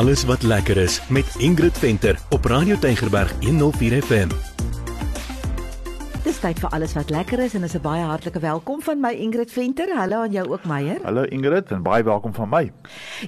alles wat lekker is met Ingrid Venter op Radio Tygerberg 104 FM. Dis tyd vir alles wat lekker is en is 'n baie hartlike welkom van my Ingrid Venter. Hallo aan jou ook Meyer. Hallo Ingrid en baie welkom van my.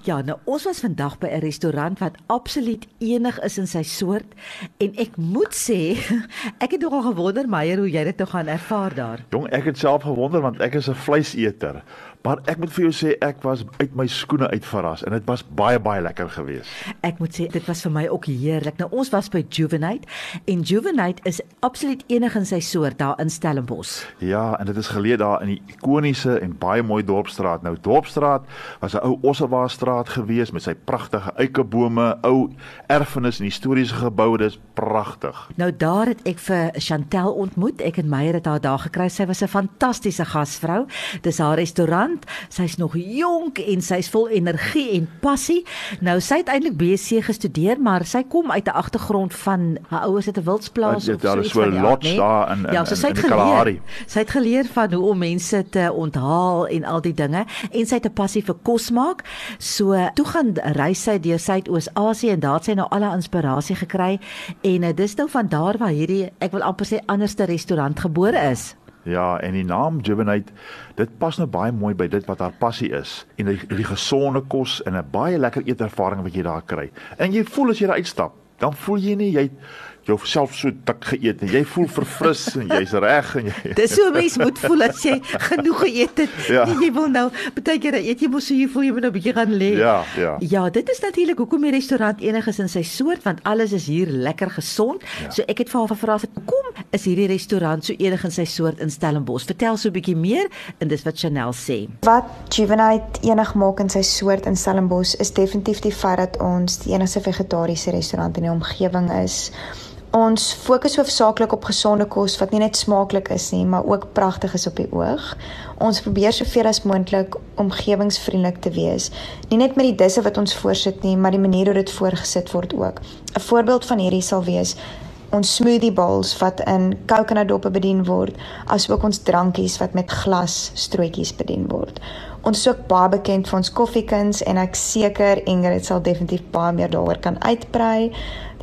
Ja, nou ons was vandag by 'n restaurant wat absoluut enig is in sy soort en ek moet sê, ek het nogal gewonder Meyer hoe jy dit nou gaan ervaar daar. Jong, ek het self gewonder want ek is 'n vleiseter. Maar ek moet vir jou sê ek was uit my skoene uit verras en dit was baie baie lekker geweest. Ek moet sê dit was vir my ook heerlik. Nou ons was by Juvenite en Juvenite is absoluut enig in sy soort daar in Stellenbosch. Ja, en dit is geleë daar in die ikoniese en baie mooi dorpstraat. Nou Dorpstraat was 'n ou Ossewaarstraat geweest met sy pragtige eikebome, ou erfenis en historiese geboue. Dis pragtig. Nou daar het ek vir Chantel ontmoet. Ek en Meyer het haar daar gekry. Sy was 'n fantastiese gasvrou. Dis haar restaurant. Sy's nog jonk en sy's vol energie en passie. Nou sy het eintlik BSc gestudeer, maar sy kom uit 'n agtergrond van haar ouers het 'n wildsplaas Ja, of daar so is iets so van die aard, lots nee? daar in- in- Ja, so sy in het die Kalahari. geleer. Sy het geleer van hoe om mense te onthaal en al die dinge en sy het 'n passie vir kos maak. So toe gaan reis sy deur Suidoos-Asië en daar het sy nou al haar inspirasie gekry en uh, dis nou van daar waar hierdie ek wil amper sê anderste restaurant gebore is. Ja, en die naam Juvenite, dit pas nou baie mooi by dit wat haar passie is en die, die gesonde kos en 'n baie lekker eetervaring wat jy daar kry. En jy voel as jy daar uitstap, dan voel jy nie jy jouself so dik geëet en jy voel verfris en jy's reg en jy Dis so mens moet voel as jy genoeg geëet het. Ja. Nee, jy wil nou baie keer eet jy mos so jy voel jy moet nou 'n bietjie gaan lê. Ja, ja. Ja, dit is natuurlik hoekom die restaurant enig is in sy soort want alles is hier lekker gesond. Ja. So ek het vir haar gevra hoekom is hierdie restaurant so enig in sy soort in Stellenbosch? Vertel so 'n bietjie meer en dis wat Chanel sê. Wat Juvenite enig maak in sy soort in Stellenbosch is definitief die feit dat ons die enigste vegetariese restaurant in die omgewing is. Ons fokus hoofsaaklik op gesonde kos wat nie net smaaklik is nie, maar ook pragtig is op die oog. Ons probeer soveel as moontlik omgewingsvriendelik te wees. Nie net met die disse wat ons voorsit nie, maar die manier hoe dit voorgesit word ook. 'n Voorbeeld van hierdie sal wees ons smoothie bowls wat in kokonadoppe bedien word, asook ons drankies wat met glas strootjies bedien word. Ons is ook baie bekend vir ons koffiekins en ek seker Ingrid sal definitief baie meer daaroor kan uitbrei.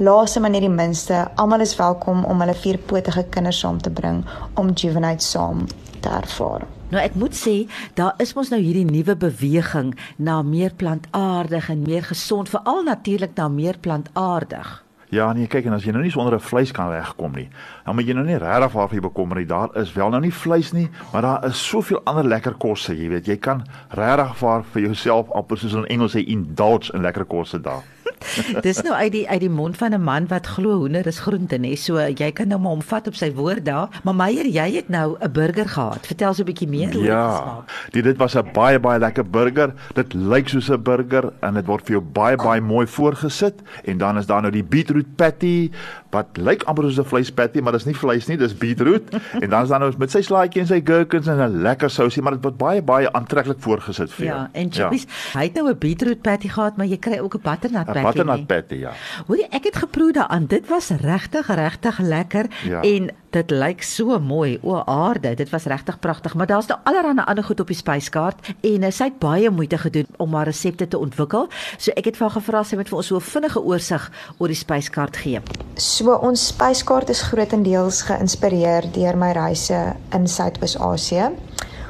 Laaste maar net die minste, almal is welkom om hulle vierpotige kinders saam te bring om Juvenite saam te ervaar. Nou ek moet sê, daar is mos nou hierdie nuwe beweging na meer plantaardig en meer gesond, veral natuurlik na meer plantaardig. Ja, nee, kyk en as jy nou nie sonder 'n vleis kan wegkom nie, dan moet jy nou nie regtig waarvoor jy bekommer nie. Daar is wel nou nie vleis nie, maar daar is soveel ander lekker kosse, jy weet. Jy kan regtig vir vir jouself amper soos in Engels sê indulge in lekker kosse daar. Dis nou uit die uit die mond van 'n man wat glo hoender is groente nê. So jy kan nou maar omvat op sy woord daar. Maar Meyer, jy het nou 'n burger gehad. Vertel so 'n bietjie meer hoe dit Ja. smaak. Die dit was 'n baie baie lekker burger. Dit lyk soos 'n burger en dit word vir jou baie baie mooi voorgesit en dan is daar nou die beetroot patty wat lyk amper soos 'n vleispatty, maar dis nie vleis nie, dis beetroot. en dan is daar nou met sy slaaitjie en sy gherkins en 'n lekker sousie, maar dit word baie baie aantreklik voorgesit vir jou. Ja, en chippies. Hy het nou 'n beetroot patty gehad, maar jy kry ook 'n butternut patty. Butternut patty, ja. Hoorie, ek het geproe daaraan. Dit was regtig regtig lekker Ja. en dit lyk so mooi. O aarde, dit was regtig pragtig, maar daar's nou allerlei ander goed op die spyskaart en uh, sy het baie moeite gedoen om haar resepte te ontwikkel. So ek het vir haar gevra sy moet vir ons so 'n vinnige oorsig oor die spyskaart gee. So ons spyskaart is grootendeels geïnspireer deur my reise in Suidoos-Asië.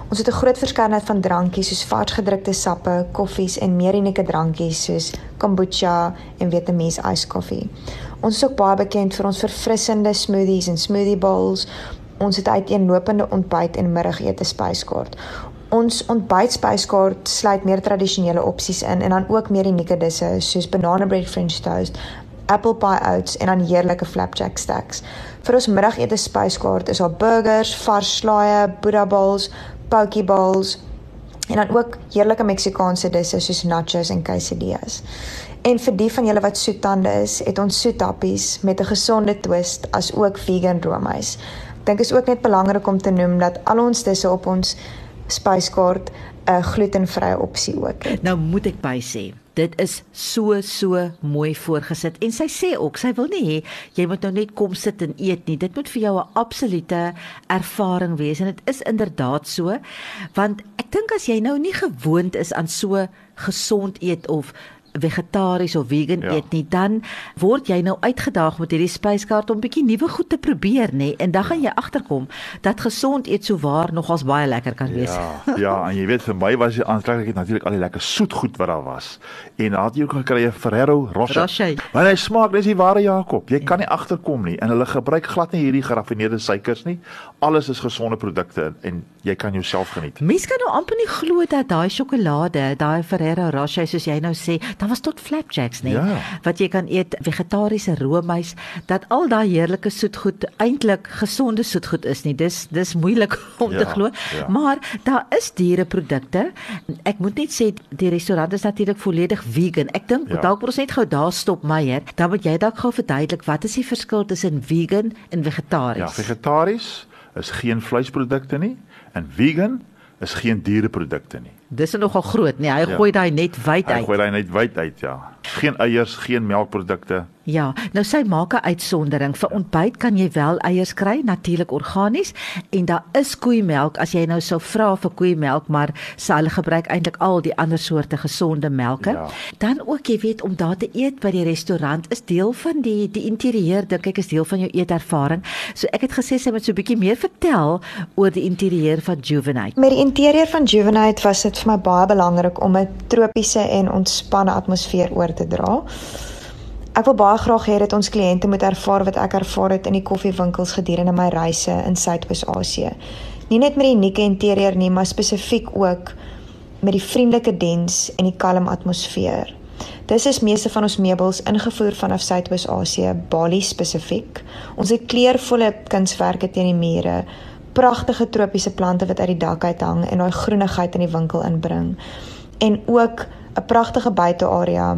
Ons het 'n groot verskeidenheid van drankies soos varsgedrukte sappe, koffies en meer unieke drankies soos kombucha en Vietnamese ijskoffie. Ons is ook baie bekend vir ons verfrissende smoothies en smoothie bowls. Ons het uiteenlopende ontbyt en middagete spyskaart. Ons ontbytspyskaart sluit meer tradisionele opsies in en dan ook meer unieke disse soos banana bread french toast, apple pie oats en dan heerlike flapjack stacks. Vir ons middagete spyskaart is daar burgers, vars slaaië, Buddha bowls, poke bowls en dan ook heerlike Meksikaanse disse soos nachos en quesadillas. En vir die van julle wat soettande is, het ons soetappies met 'n gesonde twist as ook vegan roomys. Dink is ook net belangrik om te noem dat al ons disse op ons spyskaart 'n glutenvrye opsie ook het. Nou moet ek by sê, dit is so so mooi voorgesit en sy sê ook sy wil nie hê jy moet nou net kom sit en eet nie. Dit moet vir jou 'n absolute ervaring wees en dit is inderdaad so want ek dink as jy nou nie gewoond is aan so gesond eet of vegetaries of vegan Ja. eet nie, dan word jy nou uitgedaag met hierdie spyskaart om bietjie nuwe goed te probeer, nê? En dan gaan jy agterkom dat gesond eet sou waar nogals baie lekker kan wees. Ja, ja, en jy weet vir my was die aantreklikheid natuurlik al die lekker soetgoed wat daar was. En dan het jy ook gekry 'n Ferrero Rocher. Rocher. Want hy smaak dis die ware Jakob. Jy kan nie agterkom nie en hulle gebruik glad nie hierdie geraffineerde suikers nie. Alles is gesonde produkte en jy kan jouself geniet. Mens kan nou amper nie glo dat daai sjokolade, daai Ferrero Rocher soos jy nou sê, daar was tot flapjacks nie Ja. wat jy kan eet, vegetariese roomys, dat al daai heerlike soetgoed eintlik gesonde soetgoed is nie. Dis dis moeilik om te Ja, glo. ja. Maar daar is diereprodukte. Ek moet net sê die restaurant is natuurlik volledig vegan. Ek dink Ja. dalk moet ons net gou daar stop Meyer. Dan moet jy dalk gou verduidelik wat is die verskil tussen vegan en vegetaries? Ja, vegetaries is geen vleisprodukte nie en vegan is geen diereprodukte nie. Dis nogal groot, nee. Hy Ja. gooi daai net wyd Hy uit. gooi daai net wyd uit, ja. Geen eiers, geen melkprodukte. Ja, nou sy maak 'n uitsondering. Vir ontbyt kan jy wel eiers kry, natuurlik organies, en daar is koeimelk as jy nou sou vra vir koeimelk, maar sy hulle gebruik eintlik al die ander soorte gesonde melke. Ja. Dan ook, jy weet, om daar te eet by die restaurant is deel van die die interieur, dink ek is deel van jou eetervaring. So ek het gesê sy moet so 'n bietjie meer vertel oor die interieur van Juvenite. Met die interieur van Juvenite was dit vir my baie belangrik om 'n tropiese en ontspanne atmosfeer oor te dra. Ek wil baie graag hê dat ons kliënte moet ervaar wat ek ervaar het in die koffiewinkels gedurende my reise in Suidoos-Asië. Nie net met die unieke interieur nie, maar spesifiek ook met die vriendelike diens en die kalm atmosfeer. Dis is meeste van ons meubels ingevoer vanaf Suidoos-Asië, Bali spesifiek. Ons het kleurvolle kunswerke teen die mure, pragtige tropiese plante wat uit die dak uit hang en daai groenigheid in die winkel inbring. En ook 'n pragtige buitearea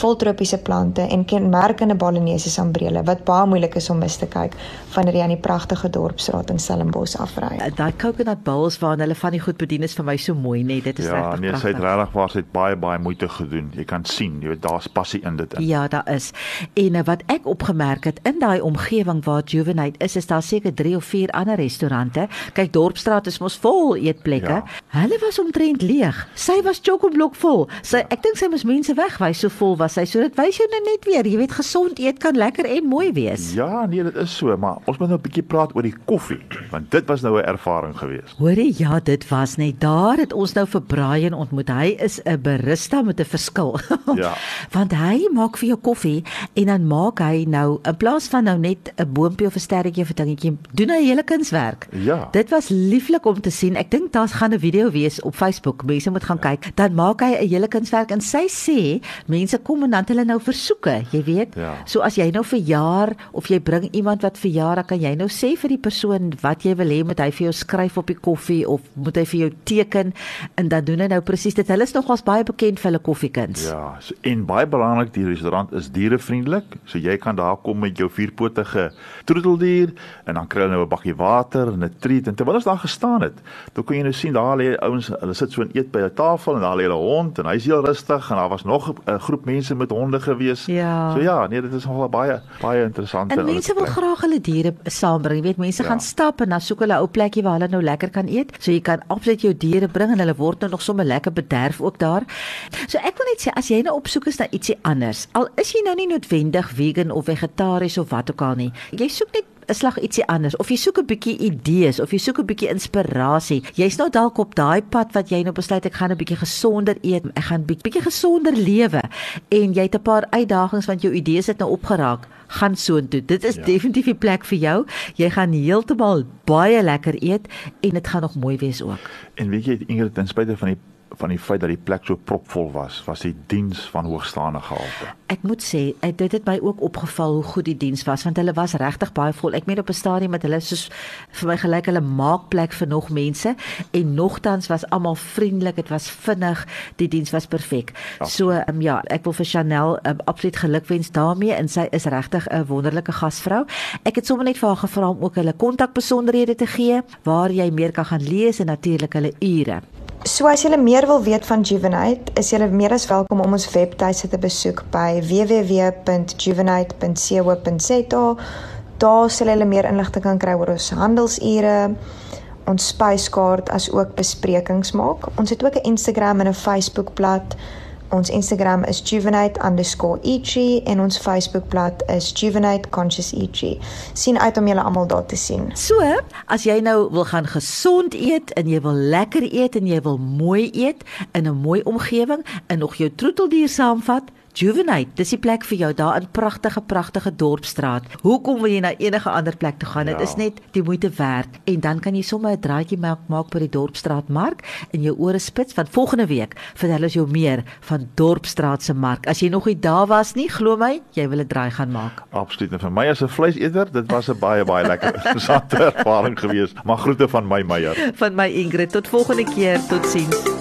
vol tropiese plante en kenmerkende Balinese sambrele wat baie moeilik is om mis te kyk wanneer jy aan die pragtige dorpsstraat in Stellenbosch afry. Daai coconut bowls waarin hulle van die goed bedien is vir my so mooi, nee, dit is Ja, regtig nee, sy het pragtig. regtig waar sy het baie baie moeite gedoen. Jy kan sien, jy weet daar's passie in dit in. Ja, daar is. En eh, wat ek opgemerk het in daai omgewing waar Juvenite is, is daar seker 3 of 4 ander restaurante. Kyk, Dorpsstraat is mos vol eetplekke. Ja. Hulle was omtrent leeg. Sy was chock-a-block vol. Sy ek dink sy moes mense wegwys so vol was sy. So dit wys jou nou net weer, jy weet gesond eet kan lekker en mooi wees. Ja, nee, dit is so, maar ons moet nou 'n bietjie praat oor die koffie, want dit was nou 'n ervaring geweest. Hoorie, ja, dit was net daar het ons nou vir Brian ontmoet. Hy is 'n barista met 'n verskil. Ja. Want hy maak vir jou koffie en dan maak hy nou in plaas van nou net 'n boontjie of 'n sterretjie of 'n dingetjie, doen hy hele kunswerk. Ja. Dit was lieflik om te sien. Ek dink daar's gaan 'n video wees op Facebook. Mense moet gaan kyk. Dan maak hy 'n hele kunswerk en sy sê mense kom en dan hulle nou versoeke, jy weet. Ja. So as jy nou verjaar of jy bring iemand wat verjaar, dan kan jy nou sê vir die persoon wat jy wil hê moet hy vir jou skryf op die koffie of moet hy vir jou teken en dan doen hy nou presies dit. Hulle is nogals baie bekend vir hulle koffiekuns. Ja, so, en baie belangrik, die restaurant is dierevriendelik, so jy kan daar kom met jou vierpotige troeteldier en dan kry hulle nou 'n bakkie water en 'n treat en terwyl ons daar gestaan het, dan kon jy nou sien daar lê ouens, hulle sit so en eet by 'n tafel en daar lê 'n hond en hy's heel rustig en daar was nog 'n groep mense met honde gewees. Ja. So ja, nee, dit is nogal baie baie interessant En mense wil graag hulle diere saambring. Jy weet, mense Ja. gaan stap en dan soek hulle 'n ou plekkie waar hulle nou lekker kan eet. So jy kan absoluut jou diere bring en hulle word nou nog sommer lekker bederf ook daar. So ek wil net sê as jy nou op soek is na ietsie anders, al is jy nou nie noodwendig vegan of vegetaries of wat ook al nie. Jy soek net 'n slag ietsie anders of jy soek 'n bietjie idees of jy soek 'n bietjie inspirasie. Jy's nou dalk op daai pad wat jy nou besluit ek gaan 'n bietjie gesonder eet, ek gaan bietjie bietjie gesonder lewe en jy het 'n paar uitdagings want jou idees het nou opgeraak. Gaan soontoe. Dit is. Ja. definitief die plek vir jou. Jy gaan heeltemal baie lekker eet en dit gaan nog mooi wees ook. En weet jy, Ingrid, ten spyte van die van die feit dat die plek so propvol was, was die diens van hoogstaande gehalte. Ek moet sê, ek- dit het my ook opgeval hoe goed die diens was want hulle was regtig baie vol. Ek meen op 'n stadium met hulle soos vir my gelyk hulle maak plek vir nog mense en nogtans was almal vriendelik, dit was vinnig, die diens was perfek. So um, ja, ek wil vir Chanel um, absoluut gelukwens daarmee en sy is regtig 'n wonderlike gasvrou. Ek het sommer net vir haar gevra om ook hulle kontakbesonderhede te gee waar jy meer kan gaan lees en natuurlik hulle ure. So as jy meer wil weet van Juvenite, is jy meer as welkom om ons webtuiste te besoek by www.juvenite.co.za. Daar sal jy meer inligting kan kry oor ons handelsure, ons spyskaart as ook besprekings maak. Ons het ook 'n Instagram en 'n Facebook bladsy Ons Instagram is juvenate_eachi en ons Facebookblad is Juvenate Conscious Eachi. Sien uit om julle almal daar te sien. So, as jy nou wil gaan gesond eet en jy wil lekker eet en jy wil mooi eet in 'n mooi omgewing en nog jou troeteldier saamvat, Juvenite, dis die plek vir jou daar in pragtige pragtige dorpstraat. Hoekom wil jy na enige ander plek toe gaan? Dit Ja. is net die moeite werd. En dan kan jy sommer 'n draaitjie maak maak by die dorpstraat mark en jou ore spits want volgende week vertel ons jou meer van dorpstraat se mark. As jy nog nie daar was nie, glo my, jy wil 'n draai gaan maak. Absoluut. En vir my as 'n vleiseter, dit was 'n baie baie lekker interessante ervaring geweest. Maar groete van my Meyer. Van my Ingrid tot volgende keer. Totsiens.